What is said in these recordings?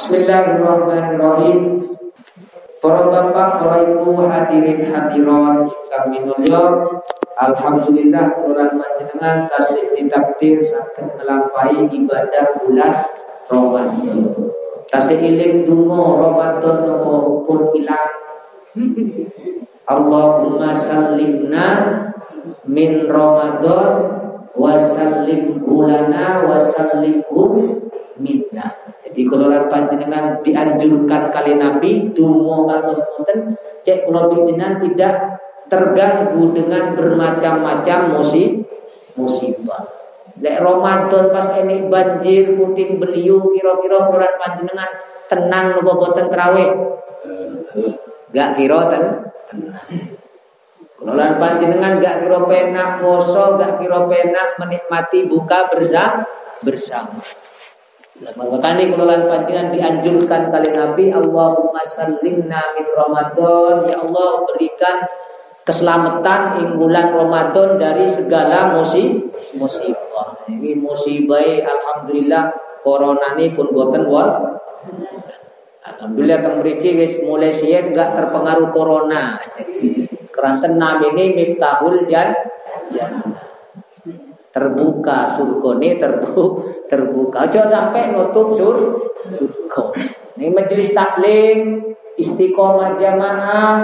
Bismillahirrahmanirrahim. Para bapak, para ibu, hadirin hadirat kami mulya. Alhamdulillah kuran panjenengan tasih ditakdir saged ngelampahi ibadah bulan Ramadan. Tasih iling donga Ramadan nopo pun ilang. Allahumma sallimna min Ramadan wa sallim ulana wa sallimhu minna. Jadi kalau panjenengan dianjurkan kali Nabi dungo kalmus ngoten cek kalau panjenengan tidak terganggu dengan bermacam-macam musib musibah. Lek Ramadan pas ini banjir puting beliung kira-kira bulan panjenengan tenang nopo boten terawih. Gak kira ten tenang. Kalau panjenengan gak kira penak poso, gak kira penak menikmati buka bersama bersama. Makanya kelolaan panjangan dianjurkan kali Nabi Allahumma sallimna min Ramadan Ya Allah berikan keselamatan ing bulan Ramadan dari segala musib musibah. Ini musibah alhamdulillah corona ini pun boten wal. Alhamdulillah teng mriki guys mulai siang enggak terpengaruh corona. Keranten nam ini miftahul jan terbuka surga ini terbuka terbuka. Aja sampai nutup sur surga. Ini majelis taklim istiqomah jamaah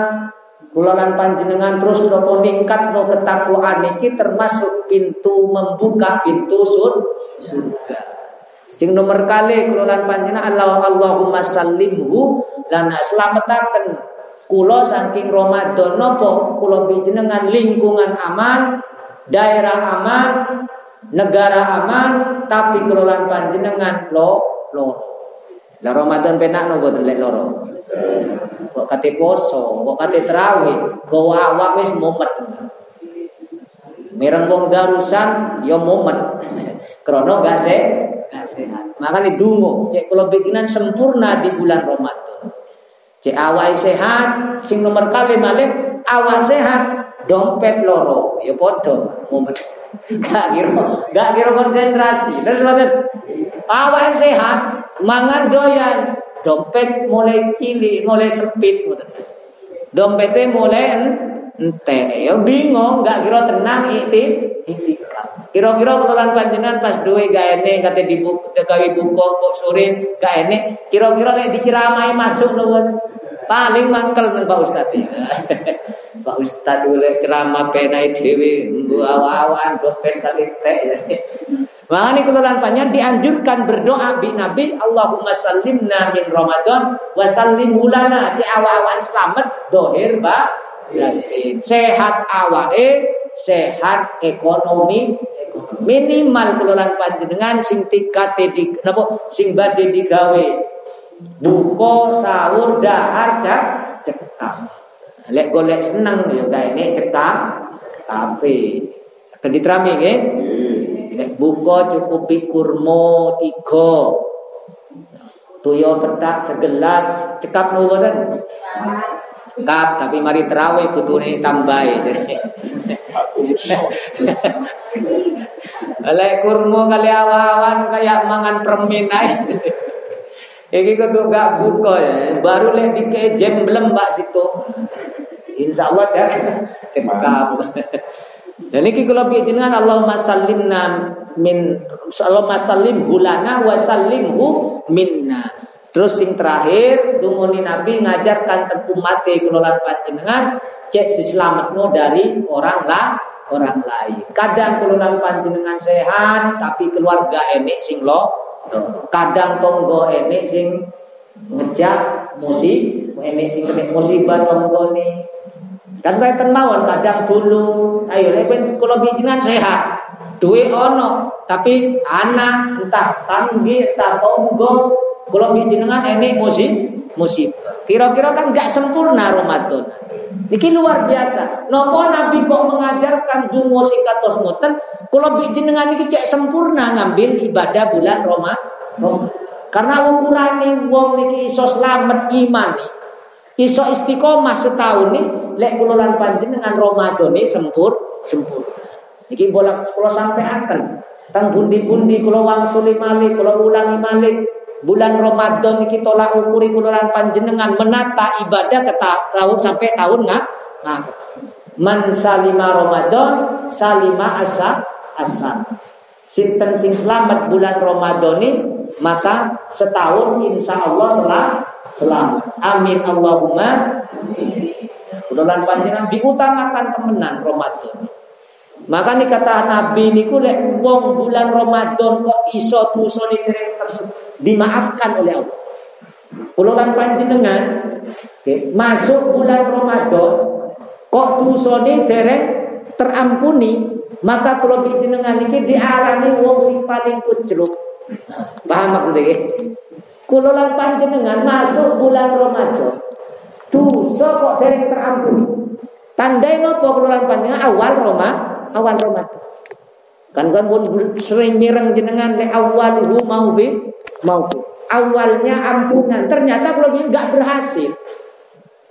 kulalan panjenengan terus nopo ningkat no ketakwaan ini termasuk pintu membuka pintu sur surga. Sing nomor kali kulalan panjenengan Allah Allahumma sallimhu lana. Selamataken kula saking Ramadan nopo kula panjenengan lingkungan aman daerah aman, negara aman, tapi kelolaan panjenengan lo lo. Lah Ramadan penak no boten lek loro. Kok kate poso, kok kate terawih, kok awak wis mumet. Mireng wong darusan ya mumet. Krana gak se gak sehat. Makane dungo, cek kula bikinan sempurna di bulan Ramadan. Cek awak sehat, sing nomor kali malih awak sehat, dompet loro. Ya podo mumet gak kira gak kira konsentrasi. Terus ngoten awak sehat mangan doyan. Dompet mulai cilik mulai sempit dompetnya mulai ente ya bingung gak kira tenang itu kira-kira kelolaan panjenengan pas duwe gak ene kate dibuka gawe buka kok sore gak ene kira-kira lek diceramai masuk lho paling mangkel nang Pak Ustaz Pak Ustaz oleh ceramah penai dewi. Mbu awan dosen kali teh. Makanya kalau lampanya dianjurkan berdoa bi Nabi Allahumma sallimna min Ramadan wa sallim hulana. Di awan selamat dohir ba sehat awae sehat ekonomi. Minimal kelolaan panjenengan sing tikate di napa sing badhe digawe. Buka sahur dahar cak. Cekam Lek golek seneng ya ini cetak tapi akan diterami nggih. Lek buka cukupi kurma tiga. Tuyo petak segelas cekap nu boten? Cekap tapi mari terawih kudune tambahi. Lek kurma kali awan kayak mangan permen ae. Iki kudu gak buka ya. Baru lek dike jemblem Mbak situ. Insya Allah ya cekap. Dan ini kalau jenengan Allahumma sallimna min Allahumma sallim hulana wa sallimhu minna. Terus sing terakhir dunguni Nabi ngajarkan tepung mati kulolan panjenengan cek no dari orang lah orang lain. Kadang kulolan panjenengan sehat tapi keluarga enek sing lo. Kadang tonggo enek sing ngejak musik enek sing musibah tonggo nih Kan kaya mawon kadang dulu, ayo lek kalau bijinan sehat. Duwe ono, tapi anak entah tanggi entah tonggo kalau bijinengan ini musib musib. Kira-kira kan gak sempurna Ramadan. Niki luar biasa. Nopo Nabi kok mengajarkan dungo sikatos ngoten, kalau bijinengan niki cek sempurna ngambil ibadah bulan Roma. Roma. Karena ukuran wong niki iso iman nih. Iso istiqomah setahun nih lek kula lan panjenengan Ramadan ini sempur sempur. Iki bolak kula sampai akan tang bundi-bundi kula wangsuli malih kula ulangi malih. Bulan Ramadan iki tolak ukuri kululan panjenengan menata ibadah ke tahun sampai tahun nggak nah, man salima Ramadan salima asa asa. Sinten sing selamat bulan Ramadan ini maka setahun insya Allah selam selamat. Amin. Allahumma Kululan panjenengan diutamakan temenan Ramadan maka nih kata Nabi niku lek wong bulan Ramadan kok iso dosane dereng dimaafkan oleh Allah. Kula lan panjenengan okay, masuk bulan Ramadan kok dosane dereng terampuni, maka kula panjenengan iki diarani wong sing paling kucluk. Paham maksudnya? Kula lan panjenengan masuk bulan Ramadan dosa kok dereng terampuni. Tandai nopo kula lan panjenengan awal Ramadan awal Ramadan. Kan kan pun sering mireng jenengan le awaluhu mau bi mau awalnya ampunan. Ternyata kalau dia nggak berhasil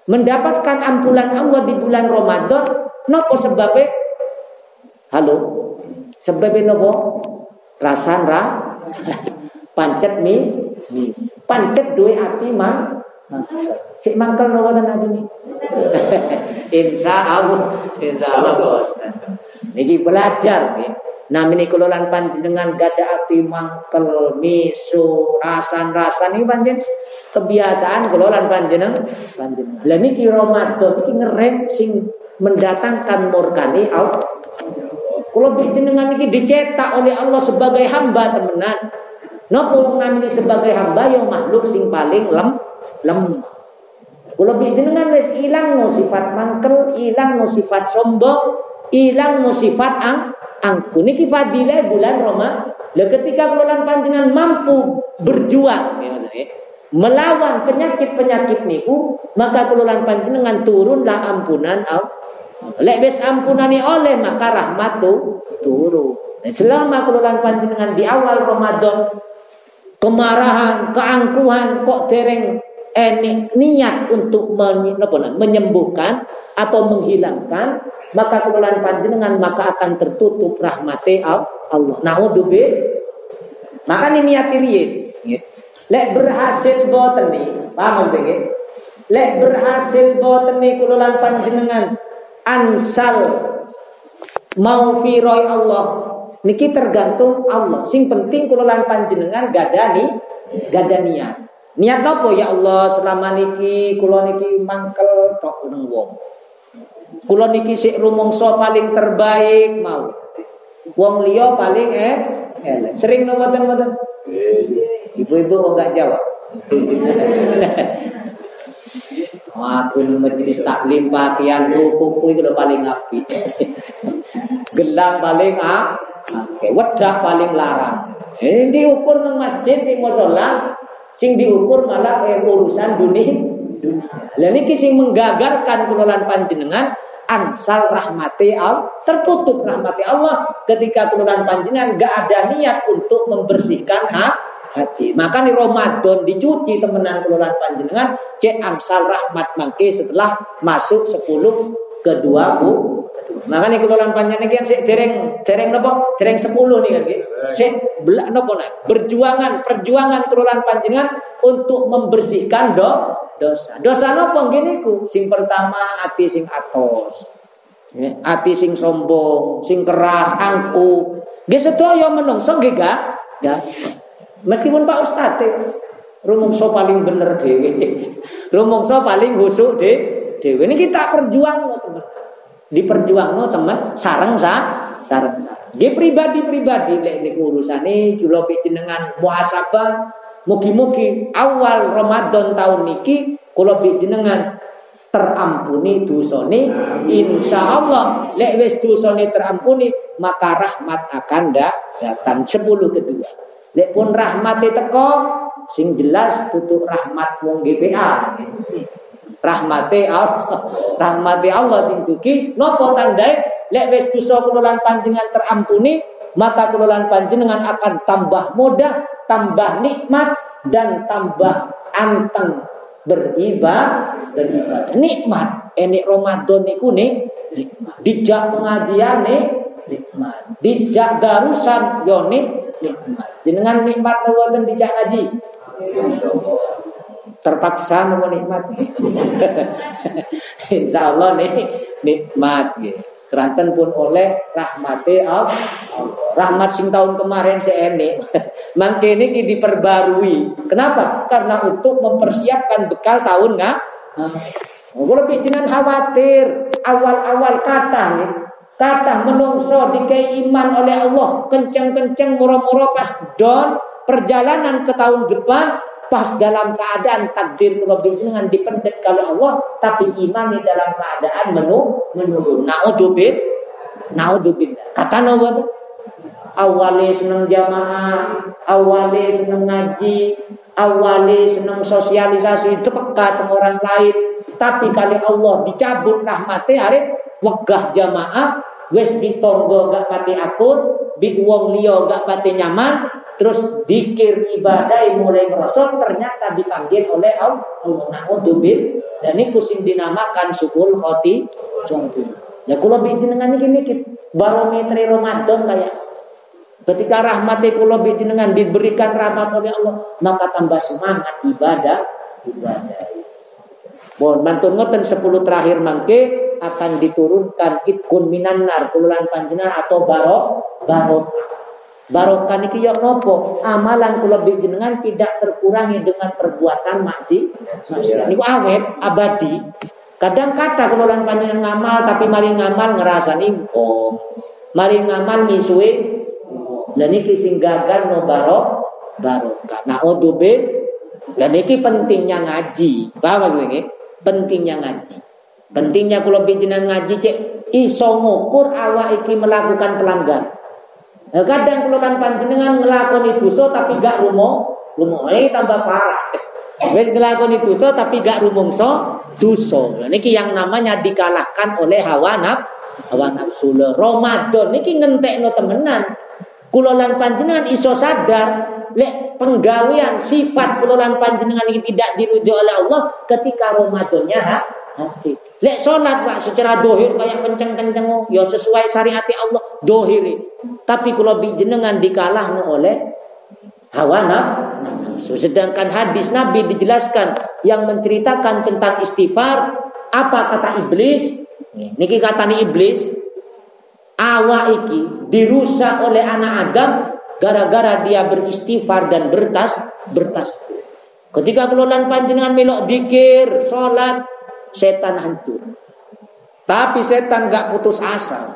mendapatkan ampunan Allah di bulan Ramadan, nopo sebabnya? Halo, sebabnya nopo? Rasan ra pancet mi, pancet dua hati mang Si mangkel nopo tadi nih. Insya Allah, insya Allah. Niki belajar nggih. Namine kula lan panjenengan gada api mangkel misu rasan-rasan iki panjen kebiasaan kula lan panjenengan panjenengan. Lah niki Ramadan iki ngerem sing mendatangkan murkani Allah. Kula jenengan iki dicetak oleh Allah sebagai hamba temenan. Napa namine sebagai hamba yang makhluk sing paling lem lem. Kula jenengan wis ilang no sifat mangkel, ilang no sifat sombong, hilang musifat ang angku niki fadilah bulan Roma lah ketika bulan panjenengan mampu berjuang melawan penyakit-penyakit niku maka kululan panjenengan turunlah ampunan Allah. Lek wis ampunani oleh maka rahmat tu turun. Selama kululan panjenengan di awal Ramadan kemarahan keangkuhan kok dereng eh, niat untuk menyembuhkan atau menghilangkan maka kemuliaan panjenengan maka akan tertutup rahmati Allah. Naudzubillah. Maka ini niat riyin. Lek berhasil boten nih, paham nggih? Lek berhasil boten nih kululan panjenengan ansal mau firoi Allah. Niki tergantung Allah. Sing penting kululan panjenengan gadani gadanian. Niat apa ya Allah selama niki kula niki mangkel tok wong. Kula niki sik rumangsa paling terbaik mau. Wong liya paling eh elek. Sering no mboten? Ibu-ibu kok enggak jawab. Aku majelis taklim pakaian rukuku itu paling api. Gelang paling ah, oke, wedak paling larang. Ini diukur nang masjid di musola, sing diukur malah eh, urusan dunia. Lah niki sing menggagalkan kelolaan panjenengan ansal rahmati Allah tertutup rahmati Allah ketika turunan panjenengan gak ada niat untuk membersihkan hati maka nih Ramadan dicuci temenan turunan panjenengan cek amsal rahmat mangke setelah masuk 10 kedua bu maka nih kelolaan panjenengan yang sih dereng dereng nopo dereng 10 nih kan sih belak nopo nih berjuangan perjuangan kelolaan panjenengan untuk membersihkan do dosa. Dosa napa ngene ku? Sing pertama ati sing atos. Ya, ati sing sombong, sing keras, angku. Nggih sedaya menungso nggih gak? Gak. Meskipun Pak Ustaz rumongso paling bener dhewe. rumongso paling husuk de dhewe. Ini kita perjuang teman. Diperjuangno teman. Sareng sa sareng sareng. Nggih pribadi-pribadi lek niku urusane jula jenengan muhasabah. Mugi-mugi awal Ramadan tahun niki kula jenengan terampuni dosane. Allah lek wis dosane terampuni maka rahmat akan datang. Sepuluh kedua. Lek pun rahmate teko sing jelas tutup rahmat wong GPA rahmate Allah. Rahmate Allah sing duki napa tandai lek wis dosa kula panjenengan terampuni maka kelolaan panjenengan akan tambah mudah, tambah nikmat dan tambah anteng beribadah. Beribadah nikmat. Ini Ramadan niku nih nikmat. Dijak pengajian nih nikmat. Dijak darusan yo nikmat. Jenengan nikmat mboten dijak ngaji Terpaksa mau nikmat. Insya Allah nih nikmat gitu. Keranten pun oleh rahmati Allah. Rahmat sing tahun kemarin ini. Mangke ini diperbarui. Kenapa? Karena untuk mempersiapkan bekal tahun nggak? Kalau pikiran khawatir awal-awal kata nih Kata menungso dikai iman oleh Allah kenceng-kenceng murah-murah pas don perjalanan ke tahun depan pas dalam keadaan takdir lebih dengan dipendet kalau Allah tapi iman di dalam keadaan menu menurun. Naudzubil naudzubil. Kata nawa awalnya seneng jamaah awalnya seneng ngaji awalnya seneng sosialisasi sama orang lain. Tapi kali Allah dicabut rahmatnya hari wegah jamaah wes ditonggo gak pati akut bi wong liya gak pati nyaman terus dikir ibadah mulai merosot ternyata dipanggil oleh Allah naudzubil dan ini kusim dinamakan sukul khoti contoh ya kalau dengan ini barometer Ramadan kayak. Ketika rahmati kula dengan diberikan rahmat oleh Allah maka tambah semangat ibadah ibadah. Mohon mantun ngoten 10 terakhir mangke akan diturunkan itkun minanar kululan panjenengan atau barok barok. Barokah niki yo nopo? Amalan kula jenengan tidak terkurangi dengan perbuatan maksi maksiat. Niku awet abadi. Kadang kata kululan panjenengan ngamal tapi mari ngamal ngerasani oh mari ngamal misue dan niki sing gagal no barok barokah nah odobe dan niki pentingnya ngaji. Paham maksudnya pentingnya ngaji. Pentingnya kalau bijinan ngaji cek iso ngukur awak iki melakukan pelanggan. Nah, kadang kan panjenengan ngelakoni dosa tapi gak rumo, rumo ini tambah parah. Wes ngelakoni dosa tapi gak rumongso dosa. Niki yang namanya dikalahkan oleh hawa naf, hawa nafsu. Ramadan niki ngentekno temenan. Kulolan panjenengan iso sadar lek penggawean sifat kelolaan panjenengan ini tidak dirujuk oleh Allah ketika Ramadannya hasil. Lek sholat pak secara dohir kayak kenceng-kenceng oh, ya sesuai syariat Allah dohiri. Tapi kalau jenengan dikalah oleh hawa nafsu. Sedangkan hadis Nabi dijelaskan yang menceritakan tentang istighfar apa kata iblis? Niki kata nih iblis awak iki dirusak oleh anak Adam gara-gara dia beristighfar dan bertas bertas ketika kelolaan panjenengan melok dikir sholat setan hancur. Tapi setan gak putus asa.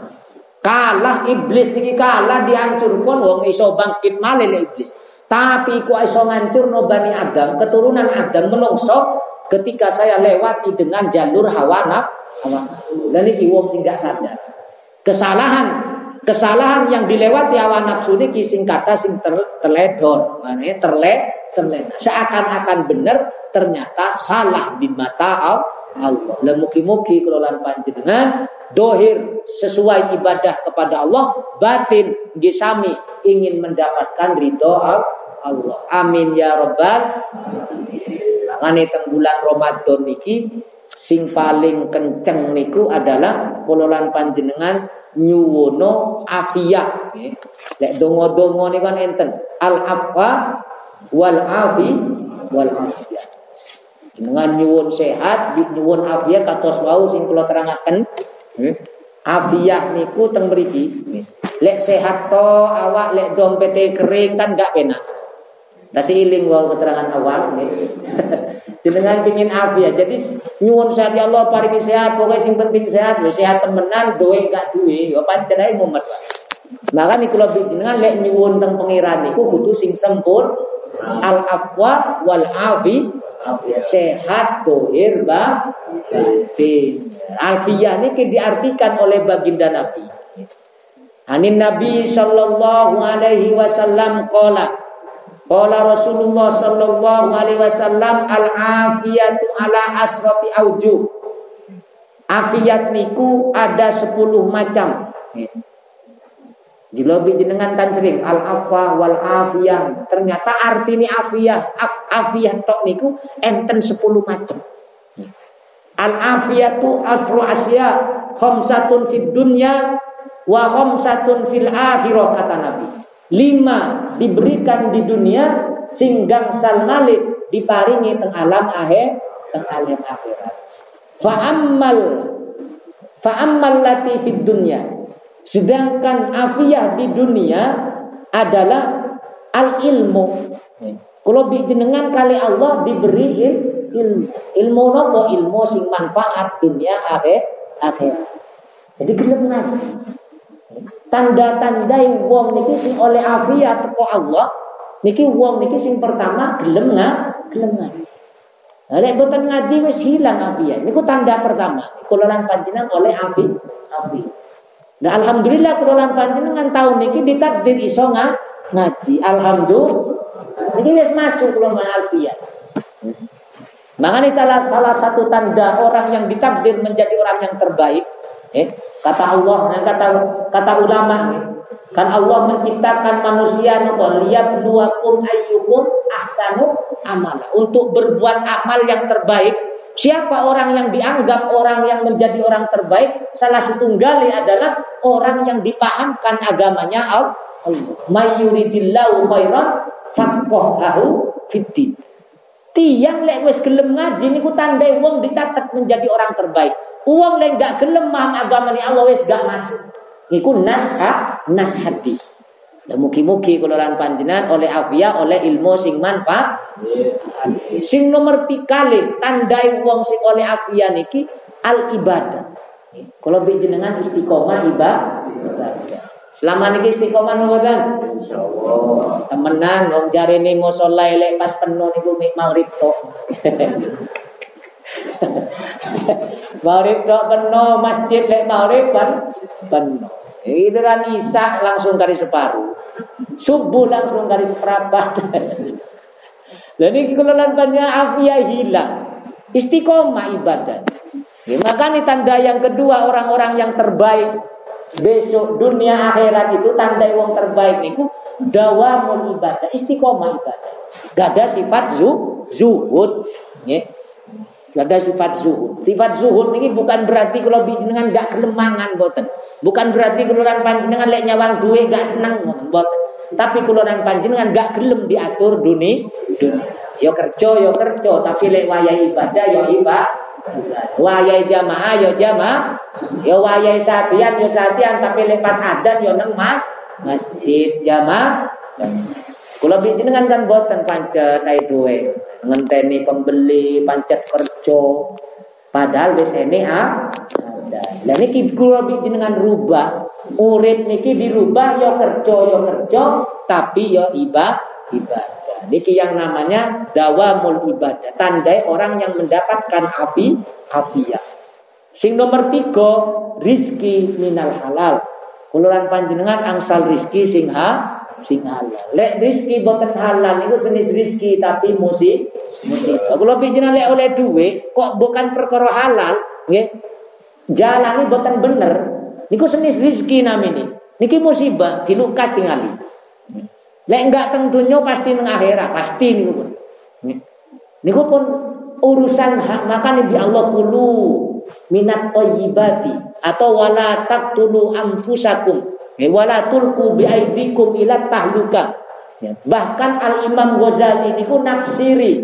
Kalah iblis niki kalah dihancurkan wong iso bangkit malih iblis. Tapi ku iso ngancur no bani Adam. Keturunan Adam menungso ketika saya lewati dengan jalur hawa nafsu hawa dan ini wong sing gak sadar. Kesalahan kesalahan yang dilewati awan nafsu ini sing kata sing ter, terledon. Terle terlena. Seakan-akan benar ternyata salah di mata Allah lemuki-muki kelolaan panjenengan dohir sesuai ibadah kepada Allah batin gisami ingin mendapatkan ridho Allah. Amin ya robbal ngane teng bulan Ramadan niki sing paling kenceng niku adalah kololan panjenengan nyuwono afiyah. Lek dongo-dongo niku kan enten al afwa wal afi wal afiyah dengan nyuwun sehat nyuwun afiyah katos wau sing kula terangaken. Afiyah niku teng mriki. Lek sehat to awak lek dompet kering kan gak penak Tasi iling wau keterangan awal. Jenengan pingin afiat. Jadi nyuwun sehat ya Allah paringi sehat, pokoknya sing penting sehat, ya sehat temenan, doe gak duwe, ya pancen ae mumet Maka nih kalau jenengan lek nyuwun teng pangeran niku kudu sing sempur al afwa wal afi sehat dohir batin. Alfiyah ini diartikan oleh baginda Nabi. Anin Nabi sallallahu alaihi wasallam qala Qala Rasulullah sallallahu alaihi wasallam al afiyatu ala asrati auju. Afiat niku ada 10 macam. Di lobi jenengan kan sering al afwa wal afiyah. Ternyata arti ini afiyah, af, afiyah tok niku enten 10 macam. Al afiyatu asru asya khamsatun fid dunya wa khamsatun fil akhirah kata Nabi lima diberikan di dunia, sing gangsal malik diparingi teng alam akhir teng alam akhirat. Fa ammal fa ammal lati fid dunya. Sedangkan afiyah di dunia adalah al ilmu. Kalau jenengan kali Allah diberi ilmu. Ilmu nopo ilmu sing manfaat dunia akhir akhir. Jadi gelem ngaji. Tanda-tanda yang wong niki sing oleh afiat teko Allah niki wong niki sing pertama gelem nggak gelem ngaji. Lek boten ngaji wis hilang afiat. Niku tanda pertama. Kula lan panjenengan oleh afi afi. Nah alhamdulillah kula lan panjenengan tahun niki ditakdir iso ngaji. Alhamdulillah. Niki wis masuk kula afiat. Makanya salah salah satu tanda orang yang ditakdir menjadi orang yang terbaik Eh, kata Allah dan kata kata ulama eh, kan Allah menciptakan manusia nopo kum ayyukum ahsanu amala untuk berbuat amal yang terbaik siapa orang yang dianggap orang yang menjadi orang terbaik salah satu gali adalah orang yang dipahamkan agamanya Allah khairan faqahahu fiddin tiang lek wis gelem ngaji niku tandai wong dicatat menjadi orang terbaik Uang yang gak gelem agama ni Allah wes gak masuk. Iku nas ha, nas hadis. Dan mugi-mugi kalau panjenengan oleh afia oleh ilmu sing manfaat. Sing nomor tiga tandai uang sing oleh afia niki al ibadah. Kalau jenengan istiqomah ibadah. Selama niki istiqomah mboten? Insyaallah. Temenan wong jarene ngosolai lek pas penuh niku mik magrib tok. Maghrib dok penuh masjid lek maghrib kan penuh. Giliran Isa langsung kali separuh. Subuh langsung kali seperempat. Dan ini kelelahan banyak afia hilang. Istiqomah ibadah. Ya, maka ini tanda yang kedua orang-orang yang terbaik besok dunia akhirat itu tanda yang terbaik niku dawamul ibadah istiqomah ibadah gak ada sifat zu, zuhud ya. Ada sifat zuhud. Sifat zuhud ini bukan berarti kalau dengan gak kelemangan boten. Bukan berarti keluaran panjenengan lek nyawang duwe gak seneng boten. Tapi keluaran panjenengan gak gelem diatur dunia. dunia. Yo kerja yo kerja tapi lek wayai ibadah yo ibadah. Wayai jamaah yo jamaah. Yo wayai satian yo satian tapi lek pas adan yo neng mas masjid jamaah. Kalau dengan kan boten pancet ai duwe ngenteni pembeli pancet kerja. Padahal wis ene ada. Lah niki kula jenengan rubah. Urip niki dirubah ya kerja ya kerja tapi ya ibadah ibadah. Niki yang namanya dawamul ibadah. Tandai orang yang mendapatkan afi afiyah sing nomor tiga rizki minal halal. Kuluran panjenengan angsal rizki sing ha sing halal. Lek rizki boten halal itu jenis rizki tapi musik musik. Kalau bicara lek oleh duit kok bukan perkara halal, nggih. Jalan ini boten bener. Niku jenis rizki namini. Niki musibah dilukas tingali. Lek enggak tentunya pasti nang akhirat, pasti niku pun. Niku pun urusan hak makan bi Allah kulu minat thayyibati atau wala taqtulu anfusakum wala tulku biaidikum tahluka. Ya. Bahkan Al Imam Ghazali niku nafsiri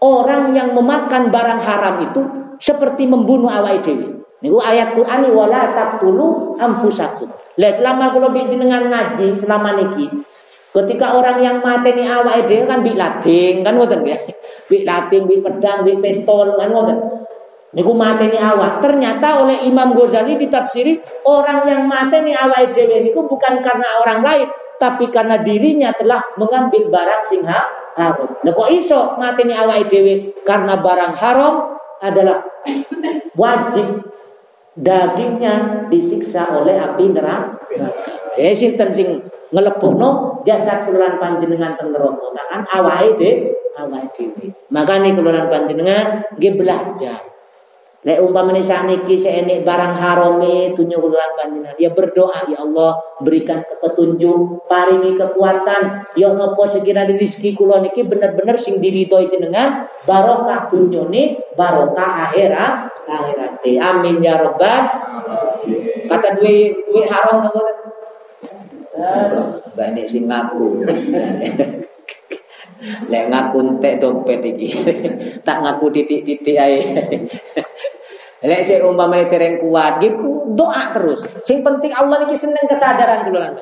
orang yang memakan barang haram itu seperti membunuh awak dewi. Niku ayat Quran wala taqtulu anfusakum. Lah selama kula jenengan ngaji selama niki Ketika orang yang mati ni awak dhewe kan bi lading kan ngoten ya. Bi lading, bi pedang, bi pistol kan ngoten. Niku mateni awak. Ternyata oleh Imam Ghazali ditafsiri orang yang mateni awak dhewe niku bukan karena orang lain, tapi karena dirinya telah mengambil barang sing haram. Nah kok iso mateni awak dhewe karena barang haram adalah wajib dagingnya disiksa oleh api neraka. Eh sinten sing ngelepukno jasad kuluran panjenengan teng neraka kan awake dhewe awake dhewe. Makane kuluran panjenengan nggih belajar Lek umpamane sakniki seenik barang harami tunyo kuluran panjenengan. Ya berdoa ya Allah berikan petunjuk, paringi kekuatan. Ya napa sekiranya rezeki kula niki bener-bener sing diridhoi jenengan barokah dunyane, barokah akhirat akhirat. Amin ya rabbal Kata duwe duwe haram napa? Ini sing ngaku. Lek ngaku entek dompet iki. tak ngaku titik-titik ae. Lek sik umpamane tereng kuat gitu doa terus. Sing penting Allah niki seneng kesadaran dulu lan.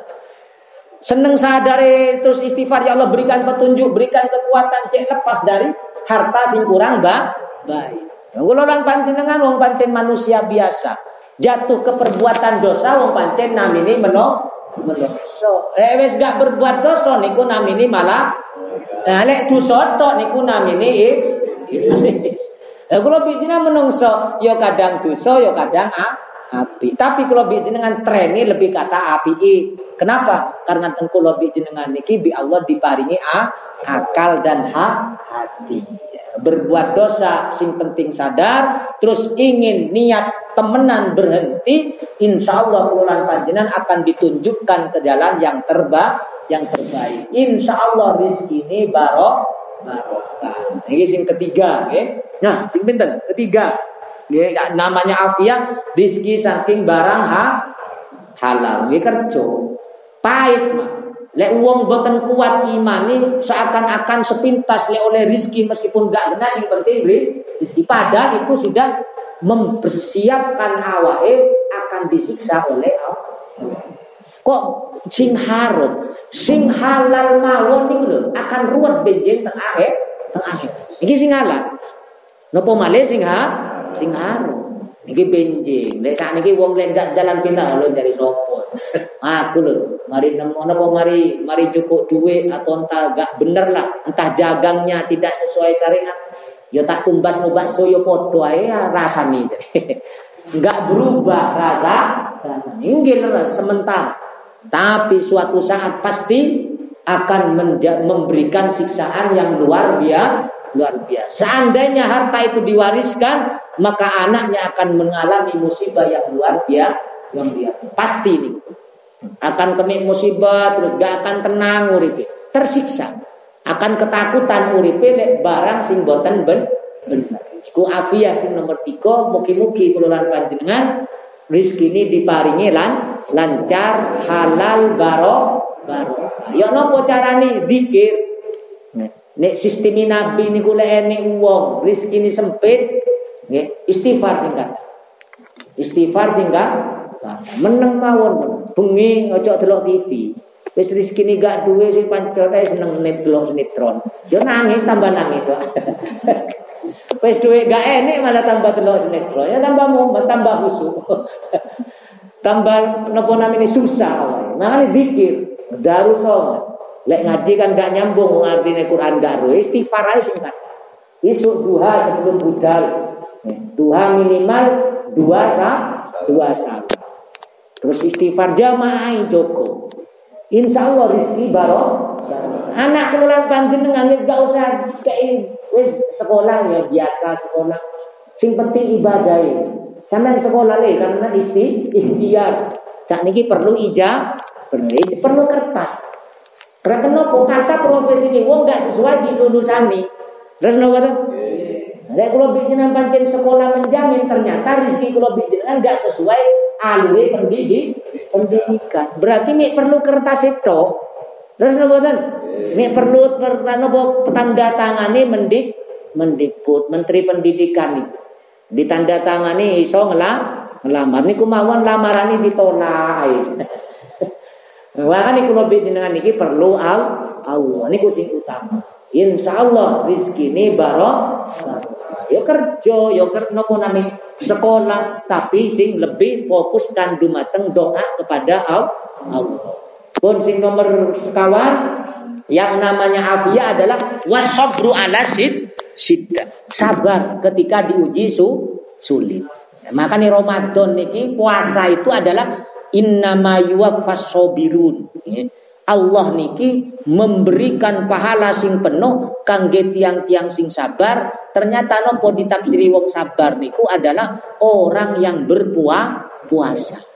Seneng sadare terus istighfar ya Allah berikan petunjuk, berikan kekuatan cek lepas dari harta sing kurang ba baik. Kula lan panjenengan wong pancen manusia biasa. Jatuh ke perbuatan dosa wong pancen namine meno menungso. Eh wis gak berbuat dosa niku namine malah Nah, lek dosa tok niku namine iblis. Lah kula menungso, ya kadang dosa, ya kadang ah, api. Tapi kalau jenengan treni lebih kata api. Kenapa? Karena tengku lebih jenengan niki bi Allah diparingi ah, akal dan hak hati. Berbuat dosa sing penting sadar, terus ingin niat temenan berhenti, insya Allah bulan panjenengan akan ditunjukkan ke jalan yang terbaik, yang terbaik. Insya Allah rizki ini barok barokah. Ini sing ketiga, okay? Nah, sing pinten? Ketiga. Ya, namanya afiah rizki saking barang ha halal. Nggih kerja. Pahit mah. Lek wong boten kuat imani seakan-akan sepintas lek oleh rizki meskipun gak kena sing penting rizki. Padahal itu sudah mempersiapkan awake akan disiksa oleh Allah. Kok sing haram, sing halal mawon niku akan ruwet benjing teng akhir, teng akhir. Iki sing halal. Napa malih sing ha? Sing harum. Niki benjing. Lek sakniki wong lek gak jalan pindah lho cari sopo. Aku lho, mari nemu napa mari mari cukup duit atau entah gak bener lah, entah jagangnya tidak sesuai syariat. Ya tak tumbas no bakso yo padha ae ya rasane. Enggak berubah rasa, rasane. Inggil sementara. Tapi suatu saat pasti akan memberikan siksaan yang luar biasa luar biasa. Seandainya harta itu diwariskan, maka anaknya akan mengalami musibah yang luar biasa. Yang. Pasti ini. Akan kena musibah terus gak akan tenang uripe. Tersiksa. Akan ketakutan uripe lek barang sing boten ben afiyah sing nomor tiga mugi-mugi kula panjenengan rizki ini diparingi lan lancar halal barok barok ya nopo carane? Dikir. Nek sistem nabi niku lek enek wong rezeki ini sempit, nggih, istighfar sing Istighfar sing meneng mawon bengi ojo delok TV. Wis rezeki gak duwe sing pancen seneng net delok sinetron. Yo nangis tambah nangis. Wis duwe gak enek malah tambah delok sinetron. Ya tambah mumet, tambah khusuk. tambah napa namanya susah. Makanya dikir, darusomat. Lek ngaji kan gak nyambung ngartine Quran gak ro istighfar aja singkat. Isuk duha sebelum budal. Duha minimal dua sa dua sa. Terus istighfar jamaah Joko. Insya Allah rizki baro. Anak keluar panjenengan wis gak usah kayak sekolah ya biasa sekolah. Sing penting ibadah ya. Sampai sekolah le karena isti ikhtiar. Saat ini perlu ijab, perlu, perlu kertas. Karena kenapa kata profesi ini wong gak sesuai di lulusan nih. Terus nopo kata? Ada kalau bikin pancen sekolah menjamin ternyata rezeki kalau bikin kan gak sesuai alur pendidik pendidikan. Berarti nih perlu kertas itu. Terus nopo kata? Nih perlu kertas nopo tanda tangani mendik mendikbud menteri pendidikan nih. Ditanda tangani iso ngelam ngelamar niku mawon lamaran ini ditolak. Makanya kalau dengan ini perlu Allah. Ini sing utama. Insya Allah rizki ini barok. Ya kerja, ya kerja nopo nami sekolah, tapi sing lebih fokus dan dumateng doa kepada Allah. Pun sing nomor sekawan yang namanya afia adalah wasobru ala sid Sabar ketika diuji su, sulit. Makanya Ramadan niki puasa itu adalah innama yuwaffas sabirun Allah niki memberikan pahala sing penuh kangge tiang-tiang sing sabar. Ternyata nopo ditafsiri wong sabar niku adalah orang yang berpuasa puasa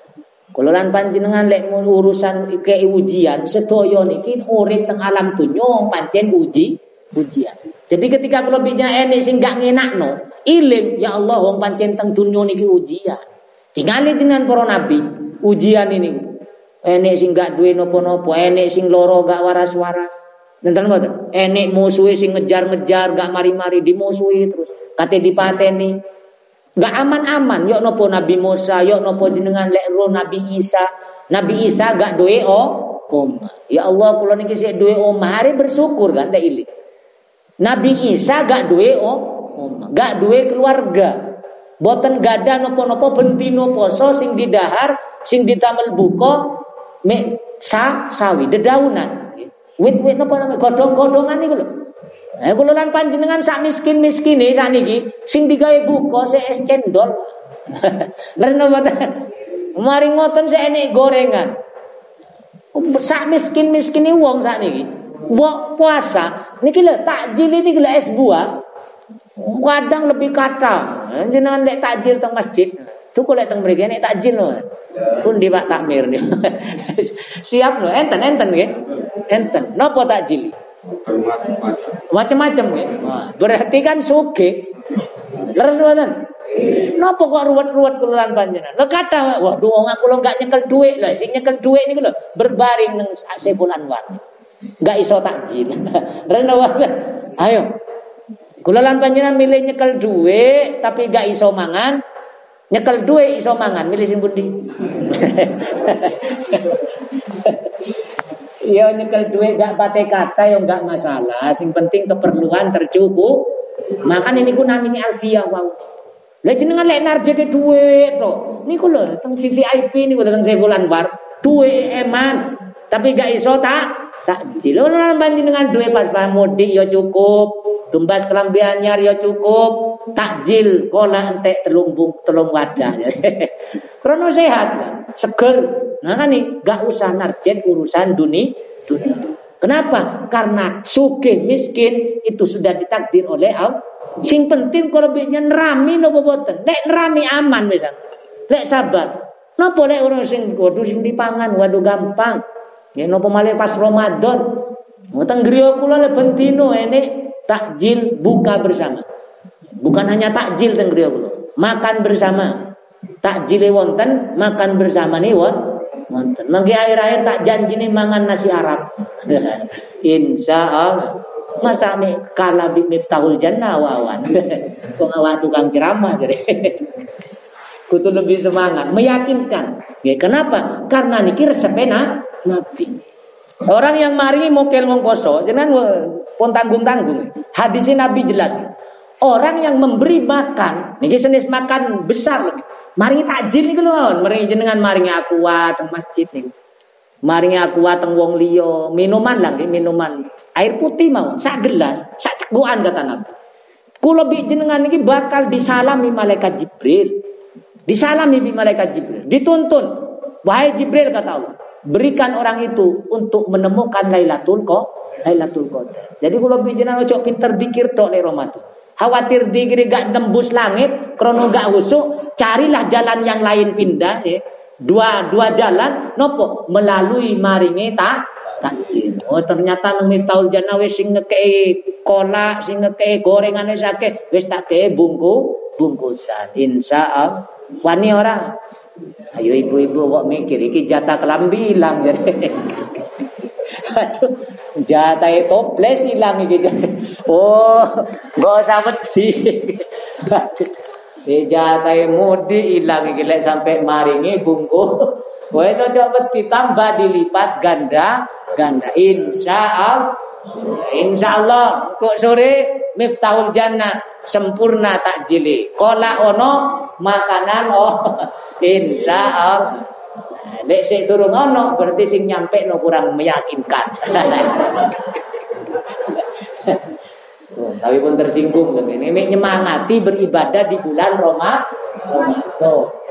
kalau lan panjenengan lek urusan ke ujian sedaya niki urip teng alam dunya pancen uji ujian. Jadi ketika bijak enek sing gak ngenakno iling ya Allah wong pancen teng dunya niki ujian. Tinggal jenengan para nabi ujian ini. Enek sing gak duwe nopo-nopo, enek sing loro gak waras-waras. Nenten mboten? Enek musuhi sing ngejar-ngejar gak mari-mari dimusuhi terus. Kate dipateni. Gak aman-aman. Yok nopo Nabi Musa, yok nopo jenengan lek Nabi Isa. Nabi Isa gak duwe oh om. Ya Allah kula niki sik duwe om, hari bersyukur kan lek ili. Nabi Isa gak duwe oh om, gak duwe keluarga. Boten gada nopo-nopo bentino poso sing didahar, sing ditamel buko, me sa sawi dedaunan. Wit-wit napa namanya godhong-godhongan niku lho. Eh kula lan panjenengan sak miskin-miskine sakniki sing digawe buka sik es cendol. Leren mboten. Mari ngoten sik enek gorengan. Sak miskin-miskine wong sakniki. Mbok puasa niki lho takjil ini lho es buah. Kadang lebih kata. Jenengan lek takjil teng masjid. Cukup lek teng mriki nek takjil. Pun di Pak Takmir nih. Siap lho, enten enten nggih. Enten. Napa takjil? Macam-macam nggih. Berarti kan suge. Leres mboten? Napa kok ruwet-ruwet kelurahan panjenengan? Lho kata, waduh wong aku lo gak nyekel duit lho, sing nyekel duit niku lho berbaring nang Saiful Anwar. Gak iso takjil. Rene Ayo. Kula lan panjenengan milih nyekel duit tapi gak iso mangan, Nyekel duwe iso mangan, milih sing pundi? Ya nyekel duwe gak pate kata yang gak masalah, sing penting keperluan tercukup. Makan ini ku namanya alfiyah wau. Lah jenengan lek narjete duwe to. Niku lho teng VVIP niku teng Sebulan Bar. Duwe eman, tapi gak iso tak takjil. Lho panjenengan duwe pas-pas mudik ya cukup. Tumbas kelambi anyar ya cukup. Takjil kola entek telung bung, telung wadah. Krono sehat kan, seger. Nah kan nih, gak usah narjet urusan dunia. dunia. Kenapa? Karena suke miskin itu sudah ditakdir oleh Allah. Sing penting kalau lebihnya nerami nopo boten. Lek nerami aman misal. Lek sabar. Nopo lek orang sing kudu sing dipangan waduh gampang. Ya nopo malih pas Ramadan. Ngutang griya kula le bentino ini takjil buka bersama. Bukan hanya takjil teng griya makan bersama. Takjil wonten, makan bersama nih won. Wonten. Mangke akhir-akhir tak janji nih mangan nasi Arab. Insya Allah. Masa mi kala bi miftahul jannah wawan. Kok awak tukang ceramah jadi. Kutu lebih semangat, meyakinkan. Ya, kenapa? Karena niki resepnya Nabi. Orang yang maringi mokel wong poso, jangan pun tanggung-tanggung. Hadisnya Nabi jelas. Orang yang memberi makan, niki jenis makan besar lagi. Maringi takjil niku lho, maringi jenengan maringi aqua teng masjid niku. Maringi aqua teng wong liya, minuman lagi, minuman. Air putih mau, sak gelas, sak cegukan kata Nabi. Kulo bi jenengan niki bakal disalami malaikat Jibril. Disalami bi malaikat Jibril. Dituntun. Wahai Jibril kata Allah. Berikan orang itu untuk menemukan Lailatul Qadar. Lailatul Qadar. Jadi kalau bijinan ojo pinter dikir tok le Ramadan. Khawatir dikir gak tembus langit, krono gak husuk, carilah jalan yang lain pindah ya. Dua dua jalan nopo melalui maringe tak. Oh ternyata nang miftahul jannah wis sing ngekei kolak, sing ngekei gorengan wis akeh, wis tak kei bungku bungkusan. Insyaallah wani orang Ayo ibu-ibu kok mikir iki jatah kelambi hilang jadi. Jatah toples hilang iki. Oh, gak usah wedi. Si jatah mudi hilang iki sampai maringi bungku. Wes aja wedi tambah dilipat ganda ganda insya Allah kok sore miftahul jannah sempurna takjili. Kola ono makanan oh insya Allah. Lek sik turun ono berarti sing nyampe no kurang meyakinkan. oh, tapi pun tersinggung ini nyemangati beribadah di bulan Roma. Ramadan.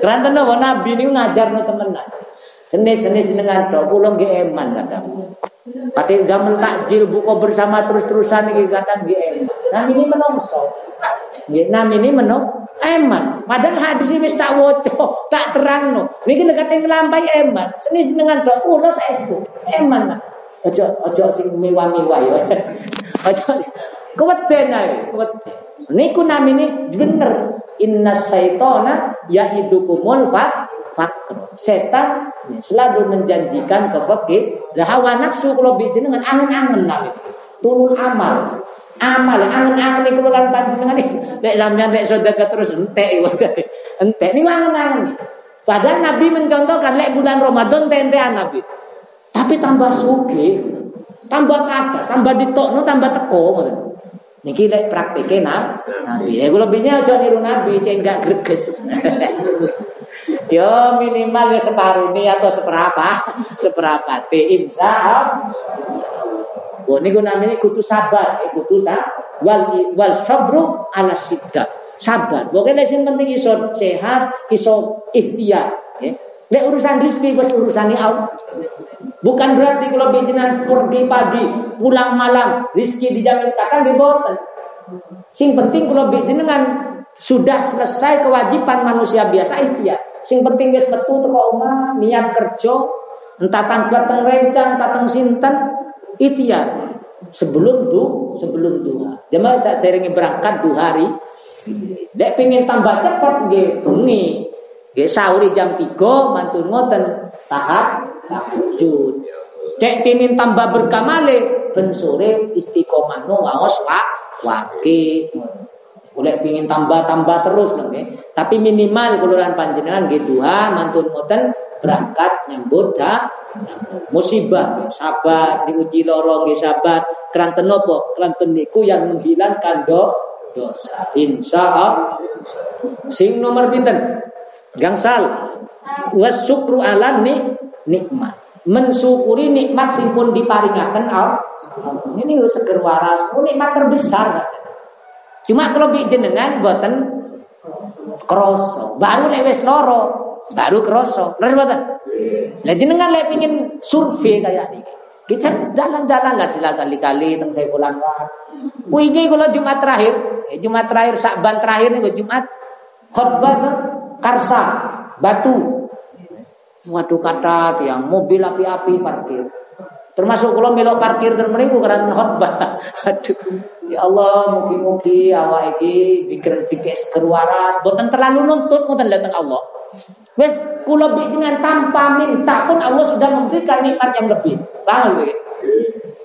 Keranten nopo nabi ini ngajar no temenan. Senis-senis dengan dok pulang ge eman kadang. Pati jamel takjil buka bersama terus-terusan iki kadang ge eman. Nah ini menungso. Nam ini menung eman. Padahal hadis ini tak woco, tak terang no. Niki nek ngelampai eman. Senis dengan dok kula saestu. Eman. Ojo ojo sing mewah-mewah ya. Ojo keweden ae, keweden. Niku namine bener. Inna syaitona ya'idukumul fa fakr. Setan selalu menjanjikan ke fakir. Lah hawa nafsu kalau bikin dengan angen-angen nabi. Turun amal. Amal angen-angen iku lan panjenengan. Lek sampean lek sedekah terus entek iku. Entek ini angen-angen. Padahal Nabi mencontohkan lek bulan Ramadan tentean Nabi. Tapi tambah suge, tambah kata, tambah ditokno, tambah teko maksudnya. Niki lek praktike nah, Nabi. Ya kula bini aja niru Nabi, cek enggak greges. Yo minimal ya separuh ini atau seberapa? Seberapa? Te insya. Oh, niku namanya kudu sabar, eh, kudu sabar. Wal wal sabru ala sidda. Sabar. Pokoknya sing penting iso sehat, iso ikhtiar. Ya. Urusan wis urusan Allah. Bukan berarti kalau bijinan pergi pagi, pulang malam, rezeki dijamin kakak di. Sing penting kalau bijinan sudah selesai kewajiban manusia biasa ya. Sing penting wis metu teko omah, niat kerja, entah tanggal teng rencang, entah sinten, ya. Sebelum du, sebelum duha. Jemaah saat terengi berangkat dua hari. Dek pingin tambah cepat nggih bengi. Nggih sahur jam 3 mantun ngoten tahap tahajud. Cek timin tambah berkamale ben sore istiqomah no waos wa wake. Boleh pingin tambah-tambah terus nang Tapi minimal kuluran panjenengan gitu ha mantun ngoten berangkat nyambut ha musibah sabar diuji lorong sabar. Keranten napa keranten niku yang menghilangkan do dosa. Insyaallah sing nomor pinten? Gangsal. Wasukru ala ni nikmat. Mensyukuri nikmat sing pun diparingaken Allah. Ini seger waras, oh, nikmat terbesar Cuma kalau jenengan buatan kroso, baru lewes loro, baru kroso. Terus buatan. Lah jenengan lek pingin survei kayak ini. Kita jalan-jalan lah sila kali-kali teng saya pulang wah. Wingi kalau Jumat terakhir, eh, Jumat terakhir Sakban terakhir nih Jumat khotbah Karsa Batu Waduh kata tiang mobil api-api parkir. Termasuk kalau melok parkir dan karena khotbah. Aduh, ya Allah, mungkin-mungkin awak iki pikir pikir keruaras, bukan terlalu nuntut ngoten datang Allah. Wes kula dengan tanpa minta pun Allah sudah memberikan nikmat yang lebih. Paham gitu?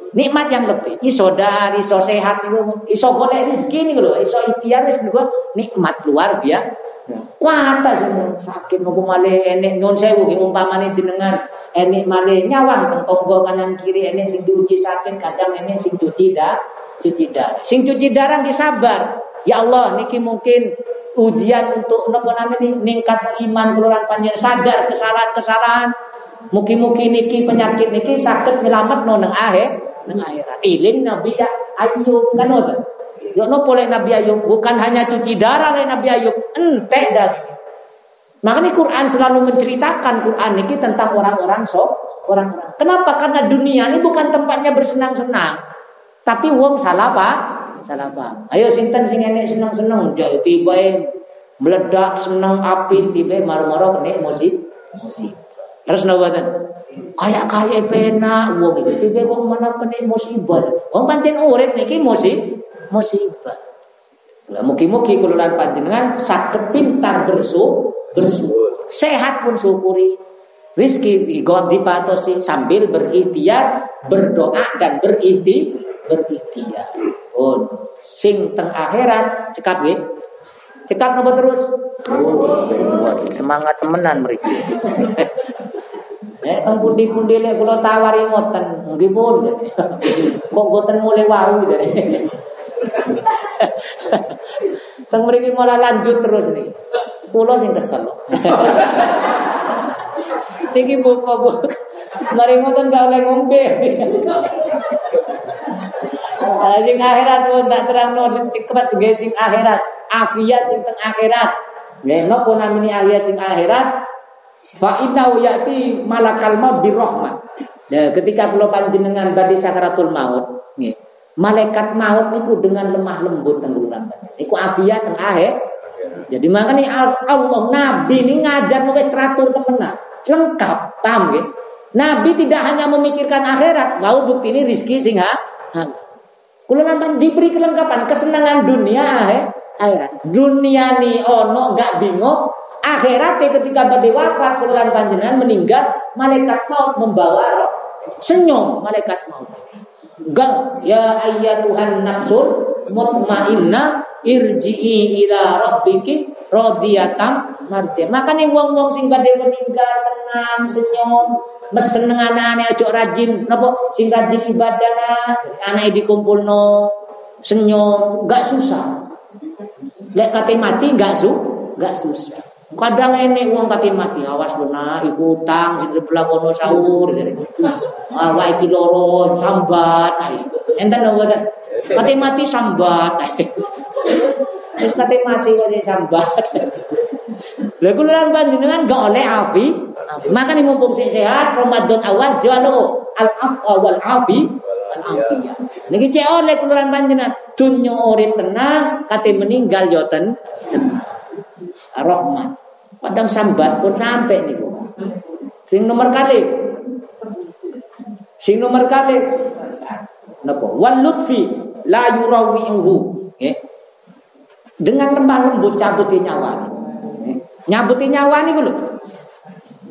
Nikmat yang lebih. Iso dari, iso sehat, iso golek rezeki nih lho, iso ikhtiar wis nikmat luar biasa Kuata semua sakit nopo male enek non sewu ki umpamane jenengan enek male nyawang teng tonggo kanan kiri enek sing diuji sakit kadang enek sing cuci dah cuci darah. Sing cuci darah ki. Ya Allah niki mungkin ujian untuk nopo namanya ningkat iman keluaran panjang sadar kesalahan-kesalahan. Mungkin-mungkin niki penyakit niki sakit nyelamat no neng akhir neng akhirat. Iling Nabi Ayub kan ngoten. Yo no boleh Nabi Ayub bukan hanya cuci darah oleh Nabi Ayub, entek daging. Makanya Quran selalu menceritakan Quran ini tentang orang-orang so, orang-orang. Kenapa? Karena dunia ini bukan tempatnya bersenang-senang. Tapi wong salah pak, salah pak. Ayo sinten sing enek senang-senang, jauh tiba meledak senang api tiba maru-maru kena musik, musik. Terus nawatan kayak kaya pena wong itu tiba kok mana kena musibah. Wong pancen urip niki musik musibah. Lah mugi-mugi kula lan panjenengan saged pintar bersu bersu. Sehat pun syukuri. Rizki dipatosi sambil berikhtiar, berdoa dan berikhti berikhtiar. Oh, sing teng akhirat cekap nggih. Cekap napa terus? Oh, semangat temenan mriki. Eh teng pundi-pundi lek kula tawari ngoten, nggih pun. Kok boten mulai wau jadi. Teng mriki malah lanjut terus nih. Kula sing kesel. Niki buka-buka. Mari ngoten gak oleh ngombe. Sing akhirat pun tak terang no cepat nggih sing akhirat. Afiat sing teng akhirat. Nggih napa namine afiat sing akhirat? Fa innahu ya'ti malakal maut birahmah. Nah, ketika kula panjenengan badhe sakaratul maut, nggih malaikat maut niku dengan lemah lembut tenggulan niku afiat teng akhir jadi makanya Allah Nabi ini ngajar mau teratur temenan lengkap paham ya Nabi tidak hanya memikirkan akhirat mau bukti ini rizki singa kalau nampak diberi kelengkapan kesenangan dunia akhir akhirat. Dunia ni ono gak bingung akhirat ketika badai wafat kululan panjenengan meninggal malaikat maut membawa roh. Senyum malaikat maut. Gang ya Tuhan nafsul mutmainnah irji'i ila rabbiki radhiyatam mardiyah. Makane wong-wong sing badhe meninggal tenang, senyum, mesen anane aja rajin napa sing rajin ibadah anake dikumpulno senyum, enggak susah. Lek kate mati enggak su, enggak susah. Kadang enek wong kate mati, awas luna iku utang sing sebelah kono sahur. Awak iki loro sambat. Enten lho boten. Kate mati sambat. Wis kate mati kok sambat. Lha kula lan panjenengan gak oleh afi. Maka nih mumpung sehat Ramadan awal jalu al afwa wal afi al afiyah. Niki cek oleh kula lan panjenengan dunya urip tenang kate meninggal yo ten rahmat. Padang sambat pun sampai nih. Sing nomor kali. Sing nomor kali. Napa? Wal lutfi la yurawihu. Nggih. Dengan lemah lembut cabutin nyawa. Nggih. Nyabuti nyawa niku lho.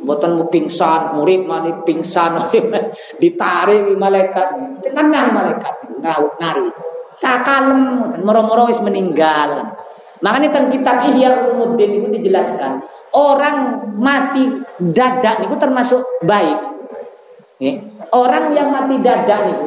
Mboten mu pingsan, murid mani pingsan ditarik malaikat. Tenang malaikat ngau nari. Cakalem moro-moro wis meninggal. Makanya tentang kitab Ihya Ulumuddin itu dijelaskan orang mati dadak itu termasuk baik. Orang yang mati dadak nih,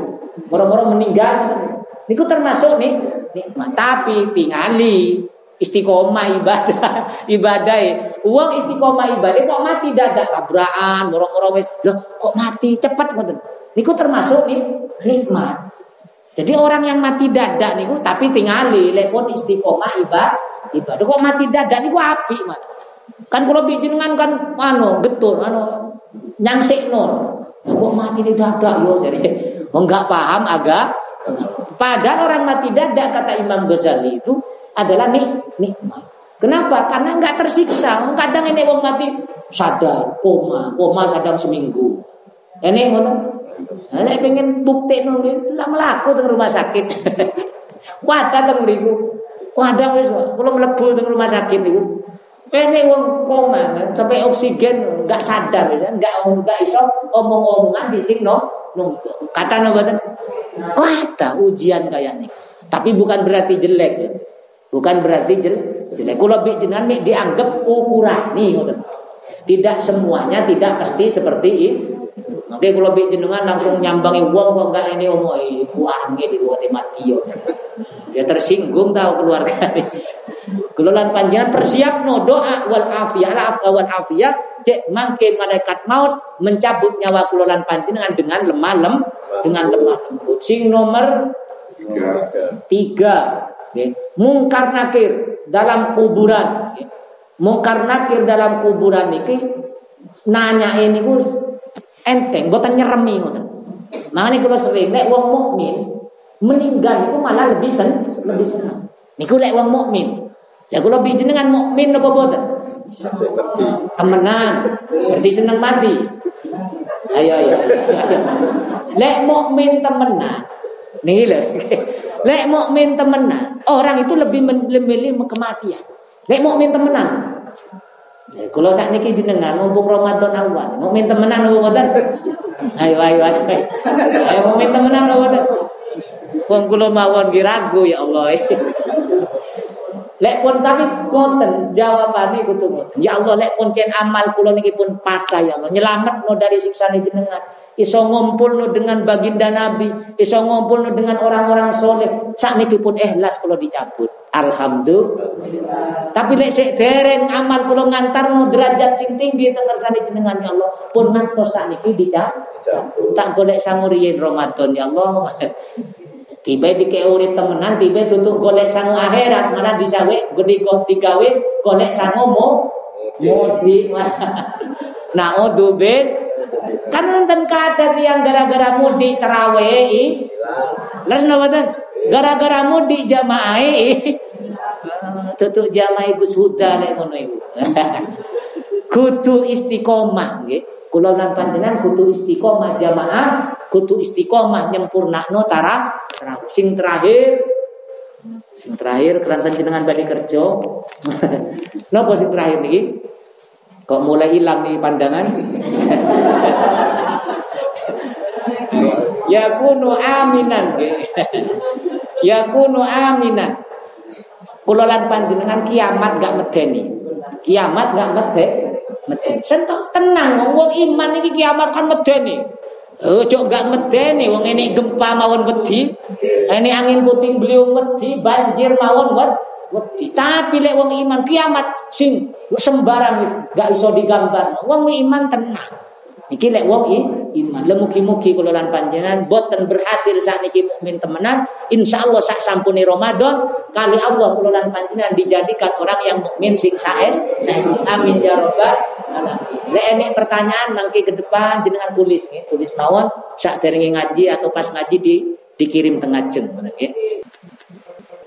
moro-moro meninggal niku termasuk nih nikmat. Tapi tingali istiqomah ibadah ibadah uang istiqomah ibadah kok mati? Dadak tabrakan wis. Loh kok mati? Cepat ngoten. Niku termasuk nih nikmat. Jadi orang yang mati dadak niku tapi tingali lepon istiqomah ibadah. Ibadah. Kok mati dadak niku api mana kan kalau jenengan kan anu getun anu nyangsikno kok mati di dadak? Yo jadi enggak paham agak padahal orang mati dadak kata Imam Ghazali itu adalah nik nikmat. Kenapa? Karena enggak tersiksa. Kadang ini wong mati sadar koma koma sadar seminggu. Ini ngono. Nek pengen bukti nunggu lah melaku teng rumah sakit. Wadah teng mriku. Wadah wis kula mlebu teng rumah sakit niku. Ini wong koma sampai oksigen nggak sadar nggak nggak iso omong-omongan di sini no, kata no badan, ada ujian kayak ini. Tapi bukan berarti jelek, ya. bukan berarti jelek. jelek. Kalau jenengan dianggap ukuran nih, tidak semuanya tidak pasti seperti itu. Nanti kalau bi jenengan langsung nyambangi uang kok enggak ini omong iku angin di mati. Ya tersinggung tahu keluarga ini. Kelulan panjangan persiap no doa wal afiyah al afwa wal afiyah cek mangke malaikat maut mencabut nyawa kelulan panjenengan dengan lemah lem dengan lemah lembut. Sing nomor tiga, tiga. Mungkar nakir dalam kuburan. Mungkar nakir dalam kuburan ini nanya ini gus enteng, boten nyeremi ngoten. Makanya kalau sering lek wong mukmin meninggal itu malah lebih sen lebih senang. Niku lek wong mukmin. Ya kula bi jenengan mukmin apa boten? Temenan, berarti senang mati. Ayo ayo. Lek mukmin temenan. Nih lho. Lek mukmin temenan, orang itu lebih memilih kematian. Lek mukmin temenan, Ya, kalau saat ini jenengan mumpung Ramadan awal, mau minta temenan apa mboten? Ayo ayo ayo. Ayo mau minta temenan apa mboten? Wong kula mawon ragu ya Allah. Lek pun tapi konten jawabane kudu Ya Allah lek pun ken amal kula niki pun patah ya Allah. Nyelamet no dari siksa jenengan iso ngumpul no dengan baginda Nabi, iso ngumpul no dengan orang-orang soleh. Itu pun ikhlas kalau dicabut. Alhamdulillah. Tapi lek sik dereng amal kula ngantar no derajat sing tinggi teng ngersane jenengan ya Allah, pun ngantos sak niki dicabut. Tak golek sanguriyin Ramadan ya Allah. Tiba di keuri temenan, tiba tutup golek sangu akhirat, malah disawe gede digawe golek sangu mo mudi. Nah, odo ben Kan nonton kata yang gara-gara mudik terawih. Lalu nonton gara-gara mudik jamaah. Tutup jamaah Gus Huda lek ngono iku. Kudu istiqomah nggih. Kula panjenengan kudu istiqomah jamaah, kudu istiqomah nyempurnakno tara sing terakhir sing terakhir kerantan jenengan badhe kerja. Napa sing terakhir niki? Kok mulai hilang nih pandangan? ya kunu aminan. ya kunu aminan. Kulolan panjenengan kiamat gak medeni. Kiamat gak medeni. Medeni. Sentok tenang wong iman iki kiamat kan medeni. Ojo gak medeni wong ini gempa mawon wedi. Ini angin puting beliung wedi, banjir mawon wedi. Tapi lek wong iman kiamat sing sembarang gak iso digambar. Wong iman tenang. Iki lek wong iman. Lemugi-mugi kula lan panjenengan boten berhasil sakniki mukmin temenan, insyaallah sak sampuni Ramadan kali Allah kula lan panjenengan dijadikan orang yang mukmin sing saes, saes. Amin ya rabbal alamin. Lek enek pertanyaan mangke ke depan jenengan tulis nggih, tulis mawon sak derenge ngaji atau pas ngaji di dikirim tengah jeng nggih.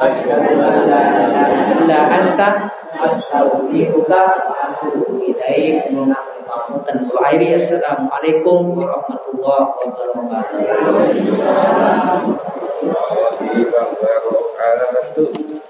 asyhadu la ilaha illa anta astaghfiruka wa atubu ilaik. Assalamualaikum warahmatullahi wabarakatuh.